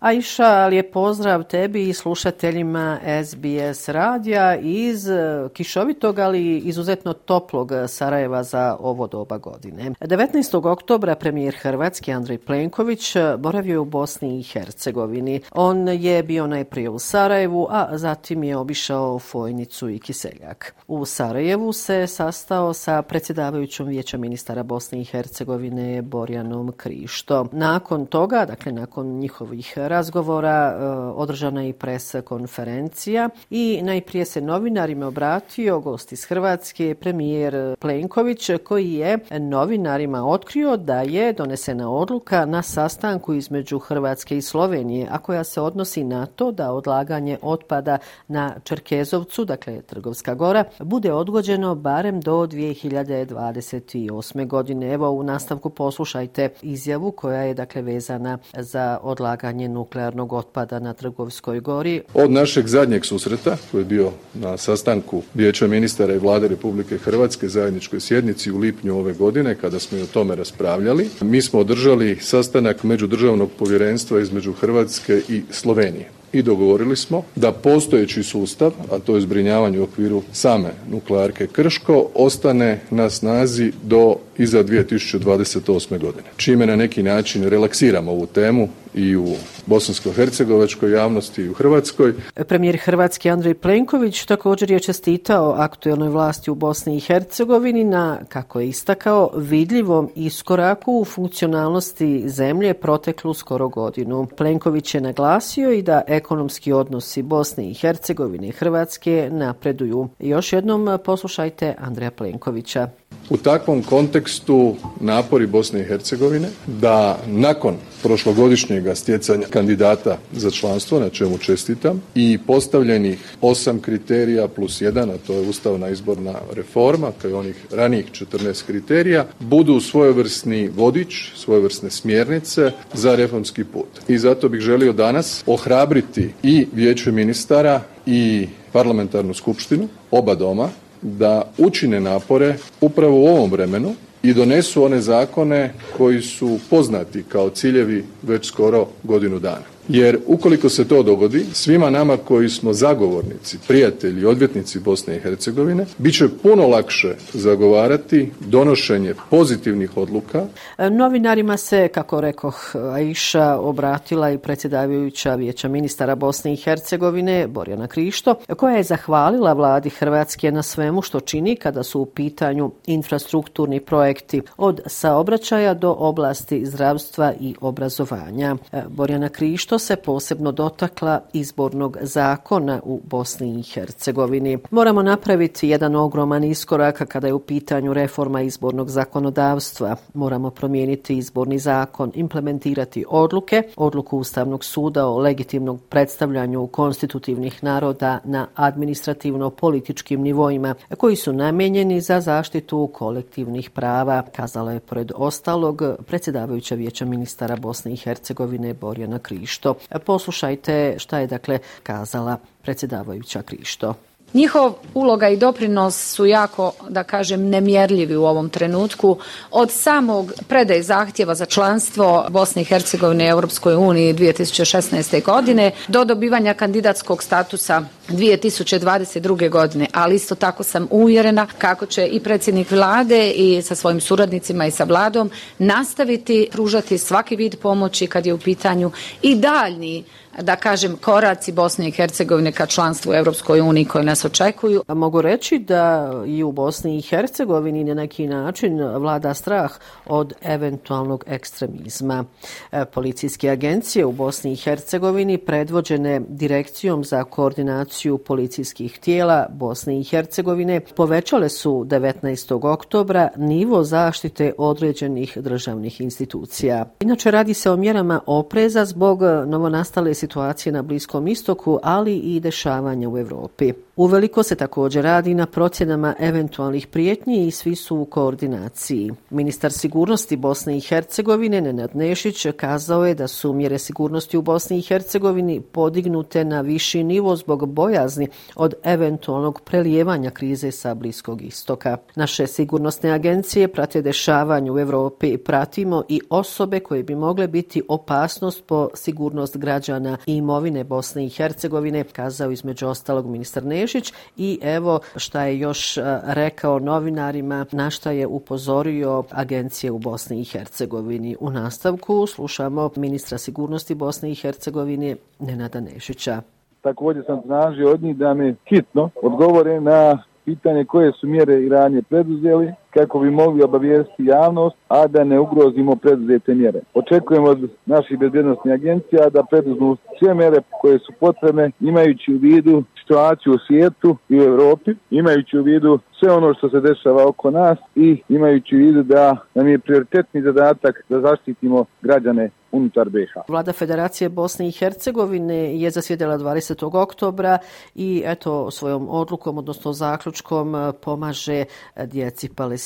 Aisha, lijep pozdrav tebi i slušateljima SBS radija iz e, kišovitog, ali izuzetno toplog Sarajeva za ovo doba godine. 19. oktobra premijer Hrvatski Andrej Plenković boravio je u Bosni i Hercegovini. On je bio najprije u Sarajevu, a zatim je obišao Fojnicu i Kiseljak. U Sarajevu se sastao sa predsjedavajućom vijeća ministara Bosne i Hercegovine Borjanom Krišto. Nakon toga, dakle nakon njihovih razgovora e, održana i pres konferencija i najprije se novinarima obratio gost iz Hrvatske, premijer Plenković, koji je novinarima otkrio da je donesena odluka na sastanku između Hrvatske i Slovenije, a koja se odnosi na to da odlaganje otpada na Čerkezovcu, dakle Trgovska gora, bude odgođeno barem do 2028. godine. Evo u nastavku poslušajte izjavu koja je dakle vezana za odlaganje nuklearnog otpada na Trgovskoj gori. Od našeg zadnjeg susreta, koji je bio na sastanku Vijeća ministara i vlade Republike Hrvatske zajedničkoj sjednici u lipnju ove godine, kada smo i o tome raspravljali, mi smo održali sastanak međudržavnog povjerenstva između Hrvatske i Slovenije i dogovorili smo da postojeći sustav, a to je zbrinjavanje u okviru same nuklearke Krško, ostane na snazi do iza 2028. godine. Čime na neki način relaksiramo ovu temu i u bosansko-hercegovačkoj javnosti i u Hrvatskoj. Premijer Hrvatski Andrej Plenković također je čestitao aktuelnoj vlasti u Bosni i Hercegovini na, kako je istakao, vidljivom iskoraku u funkcionalnosti zemlje proteklu skoro godinu. Plenković je naglasio i da ekonomski odnosi Bosne i Hercegovine i Hrvatske napreduju. Još jednom poslušajte Andreja Plenkovića. U takvom kontekstu napori Bosne i Hercegovine da nakon prošlogodišnjeg stjecanja kandidata za članstvo, na čemu čestitam, i postavljenih osam kriterija plus jedan, a to je ustavna izborna reforma, kao i onih ranijih 14 kriterija, budu svojevrsni vodič, svojevrsne smjernice za reformski put. I zato bih želio danas ohrabriti i vijeće ministara i parlamentarnu skupštinu, oba doma, da učine napore upravo u ovom vremenu i donesu one zakone koji su poznati kao ciljevi već skoro godinu dana. Jer ukoliko se to dogodi, svima nama koji smo zagovornici, prijatelji, odvjetnici Bosne i Hercegovine, bit će puno lakše zagovarati donošenje pozitivnih odluka. E, novinarima se, kako rekoh, Aisha obratila i predsjedavajuća vijeća ministara Bosne i Hercegovine, Borjana Krišto, koja je zahvalila vladi Hrvatske na svemu što čini kada su u pitanju infrastrukturni projekti od saobraćaja do oblasti zdravstva i obrazovanja. E, Borjana Krišto se posebno dotakla izbornog zakona u Bosni i Hercegovini. Moramo napraviti jedan ogroman iskorak kada je u pitanju reforma izbornog zakonodavstva. Moramo promijeniti izborni zakon, implementirati odluke, odluku Ustavnog suda o legitimnom predstavljanju konstitutivnih naroda na administrativno-političkim nivoima koji su namenjeni za zaštitu kolektivnih prava, kazala je pored ostalog predsjedavajuća vijeća ministara Bosne i Hercegovine Borjana Krišto. Poslušajte šta je dakle kazala predsjedavajuća Krišto. Njihov uloga i doprinos su jako, da kažem, nemjerljivi u ovom trenutku. Od samog predaje zahtjeva za članstvo Bosne i Hercegovine i Europskoj uniji 2016. godine do dobivanja kandidatskog statusa 2022. godine, ali isto tako sam uvjerena kako će i predsjednik vlade i sa svojim suradnicima i sa vladom nastaviti pružati svaki vid pomoći kad je u pitanju i daljni da kažem, koraci Bosne i Hercegovine ka članstvu u Evropskoj uniji koje nas očekuju. A mogu reći da i u Bosni i Hercegovini na neki način vlada strah od eventualnog ekstremizma. E, policijske agencije u Bosni i Hercegovini predvođene direkcijom za koordinaciju policijskih tijela Bosne i Hercegovine povećale su 19. oktobra nivo zaštite određenih državnih institucija. Inače radi se o mjerama opreza zbog novonastale situacije na Bliskom istoku, ali i dešavanja u Evropi. Uveliko se također radi na procjenama eventualnih prijetnji i svi su u koordinaciji. Ministar sigurnosti Bosne i Hercegovine Nenad Nešić kazao je da su mjere sigurnosti u Bosni i Hercegovini podignute na viši nivo zbog bojazni od eventualnog prelijevanja krize sa Bliskog istoka. Naše sigurnosne agencije prate dešavanje u Evropi. Pratimo i osobe koje bi mogle biti opasnost po sigurnost građana i imovine Bosne i Hercegovine, kazao između ostalog ministar Nešić. I evo šta je još e, rekao novinarima, na šta je upozorio agencije u Bosni i Hercegovini. U nastavku slušamo ministra sigurnosti Bosne i Hercegovine Nenada Nešića. Također sam tražio od njih da me hitno odgovore na pitanje koje su mjere i radnje preduzeli kako bi mogli obavijesti javnost, a da ne ugrozimo preduzete mjere. Očekujemo od naših bezbjednostnih agencija da preduzmu sve mjere koje su potrebne imajući u vidu situaciju u svijetu i u Evropi, imajući u vidu sve ono što se dešava oko nas i imajući u vidu da nam je prioritetni zadatak da zaštitimo građane unutar BiH. Vlada Federacije Bosne i Hercegovine je zasjedila 20. oktobra i eto svojom odlukom, odnosno zaključkom, pomaže djeci Palestine.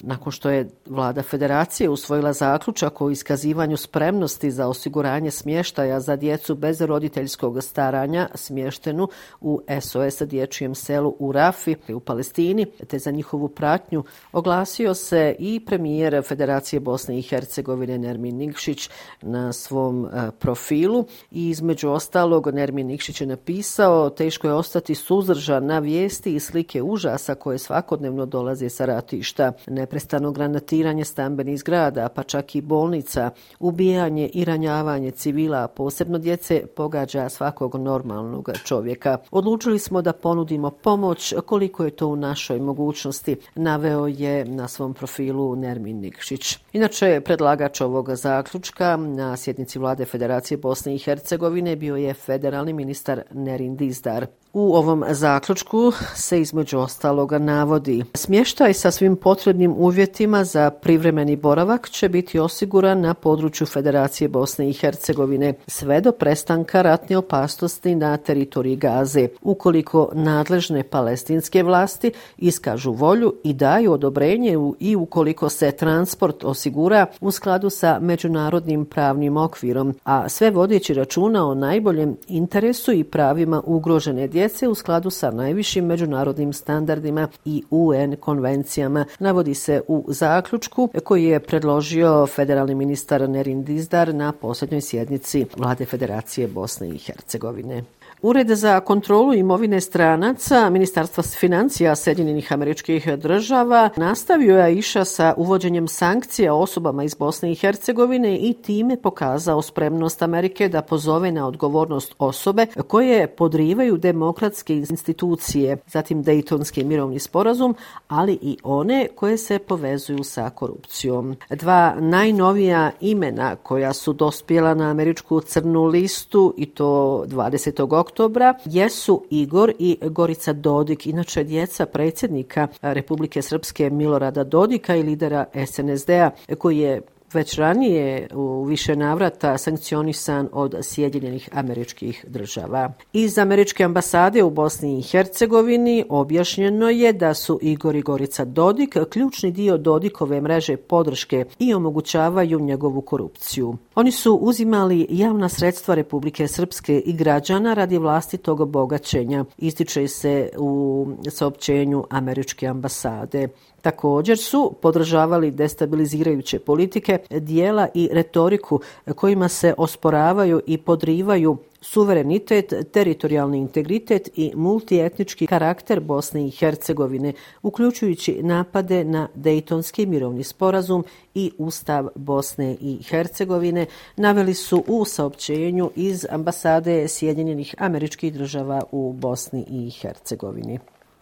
Nakon što je Vlada Federacije usvojila zaključak o iskazivanju spremnosti za osiguranje smještaja za djecu bez roditeljskog staranja smještenu u SOS dječijem selu u Rafi u Palestini, te za njihovu pratnju oglasio se i premijer Federacije Bosne i Hercegovine Nermin Nikšić na svom e, profilu. I između ostalog Nermin Nikšić je napisao teško je ostati suzdržan na vijesti i slike užasa koje svakodnevno dolaze sa ratišta, neprestano granatiranje stambenih zgrada, pa čak i bolnica, ubijanje i ranjavanje civila, posebno djece, pogađa svakog normalnog čovjeka. Odlučili smo da ponudimo pomoć koliko je to u našoj mogućnosti, naveo je na svom profilu Nermin Nikšić. Inače, predlagač ovog zaključka na sjednici vlade Federacije Bosne i Hercegovine bio je federalni ministar Nerin Dizdar. U ovom zaključku se između ostaloga navodi smještaj sa svim potrebnim uvjetima za privremeni boravak će biti osiguran na području Federacije Bosne i Hercegovine sve do prestanka ratne opasnosti na teritoriji Gaze. Ukoliko nadležne palestinske vlasti iskažu volju i daju odobrenje i ukoliko se transport osigura u skladu sa međunarodnim pravnim okvirom, a sve vodeći računa o najboljem interesu i pravima ugrožene djece u skladu sa najvišim međunarodnim standardima i UN konvencijama, navodi se u zaključku koji je predložio federalni ministar Nerin Dizdar na posljednjoj sjednici Vlade Federacije Bosne i Hercegovine. Ured za kontrolu imovine stranaca Ministarstva financija Sjedinjenih američkih država nastavio je iša sa uvođenjem sankcija osobama iz Bosne i Hercegovine i time pokazao spremnost Amerike da pozove na odgovornost osobe koje podrivaju demokratske institucije, zatim Dejtonski mirovni sporazum, ali i one koje se povezuju sa korupcijom. Dva najnovija imena koja su dospjela na američku crnu listu i to 20 oktobra jesu Igor i Gorica Dodik, inače djeca predsjednika Republike Srpske Milorada Dodika i lidera SNSD-a koji je već ranije u više navrata sankcionisan od Sjedinjenih američkih država. Iz američke ambasade u Bosni i Hercegovini objašnjeno je da su Igor i Gorica Dodik ključni dio Dodikove mreže podrške i omogućavaju njegovu korupciju. Oni su uzimali javna sredstva Republike Srpske i građana radi vlastitog bogaćenja, ističe se u saopćenju američke ambasade. Također su podržavali destabilizirajuće politike, dijela i retoriku kojima se osporavaju i podrivaju suverenitet, teritorijalni integritet i multietnički karakter Bosne i Hercegovine, uključujući napade na Dejtonski mirovni sporazum i Ustav Bosne i Hercegovine, naveli su u saopćenju iz ambasade Sjedinjenih američkih država u Bosni i Hercegovini.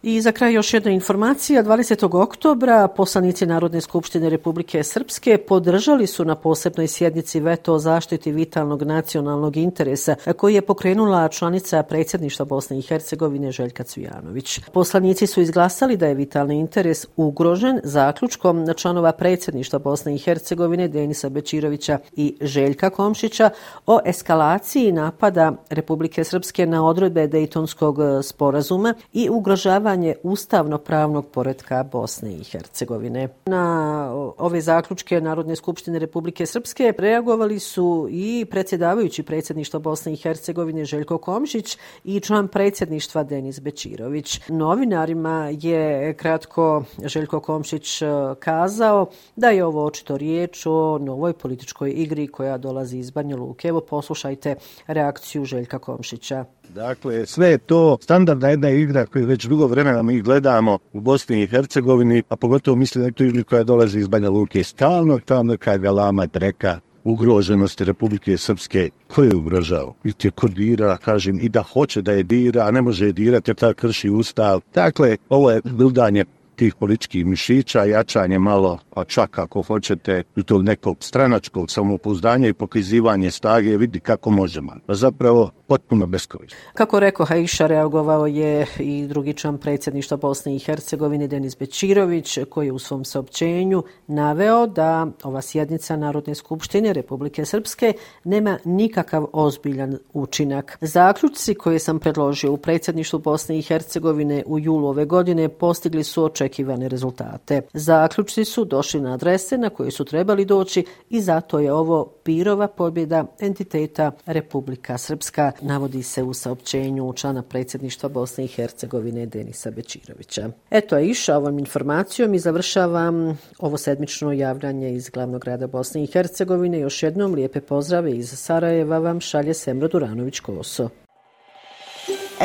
I za kraj još jedna informacija. 20. oktobra poslanici Narodne skupštine Republike Srpske podržali su na posebnoj sjednici veto o zaštiti vitalnog nacionalnog interesa koji je pokrenula članica predsjedništva Bosne i Hercegovine Željka Cvijanović. Poslanici su izglasali da je vitalni interes ugrožen zaključkom članova predsjedništva Bosne i Hercegovine Denisa Bečirovića i Željka Komšića o eskalaciji napada Republike Srpske na odredbe Dejtonskog sporazuma i ugrožavanje poštivanje ustavno-pravnog poredka Bosne i Hercegovine. Na ove zaključke Narodne skupštine Republike Srpske reagovali su i predsjedavajući predsjedništva Bosne i Hercegovine Željko Komšić i član predsjedništva Denis Bečirović. Novinarima je kratko Željko Komšić e, kazao da je ovo očito riječ o novoj političkoj igri koja dolazi iz Banja Luke. Evo poslušajte reakciju Željka Komšića. Dakle, sve je to standardna jedna igra koju već dugo vremena mi gledamo u Bosni i Hercegovini, a pogotovo mislim da je to koja dolazi iz Banja Luke. Stalno tamo kad je treka ugroženosti Republike Srpske, ko je ugrožao? I te ko dira, kažem, i da hoće da je dira, a ne može je dirati jer ta krši ustav. Dakle, ovo je bildanje tih političkih mišića, jačanje malo, pa čak ako hoćete, u tog nekog stranačkog samopouzdanja i pokazivanje stage, vidi kako možemo. Pa zapravo, potpuno beskovično. Kako rekao Haiša, reagovao je i drugi član predsjedništva Bosne i Hercegovine, Denis Bečirović, koji je u svom saopćenju naveo da ova sjednica Narodne skupštine Republike Srpske nema nikakav ozbiljan učinak. Zaključci koje sam predložio u predsjedništvu Bosne i Hercegovine u julu ove godine postigli su očekivane rezultate. Zaključci su došli na adrese na koje su trebali doći i zato je ovo pirova pobjeda entiteta Republika Srpska navodi se u saopćenju člana predsjedništva Bosne i Hercegovine Denisa Bečirovića. Eto je iša ovom informacijom i završavam ovo sedmično javljanje iz glavnog grada Bosne i Hercegovine. Još jednom lijepe pozdrave iz Sarajeva vam šalje Semra Duranović-Koso.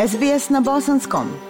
SBS na bosanskom.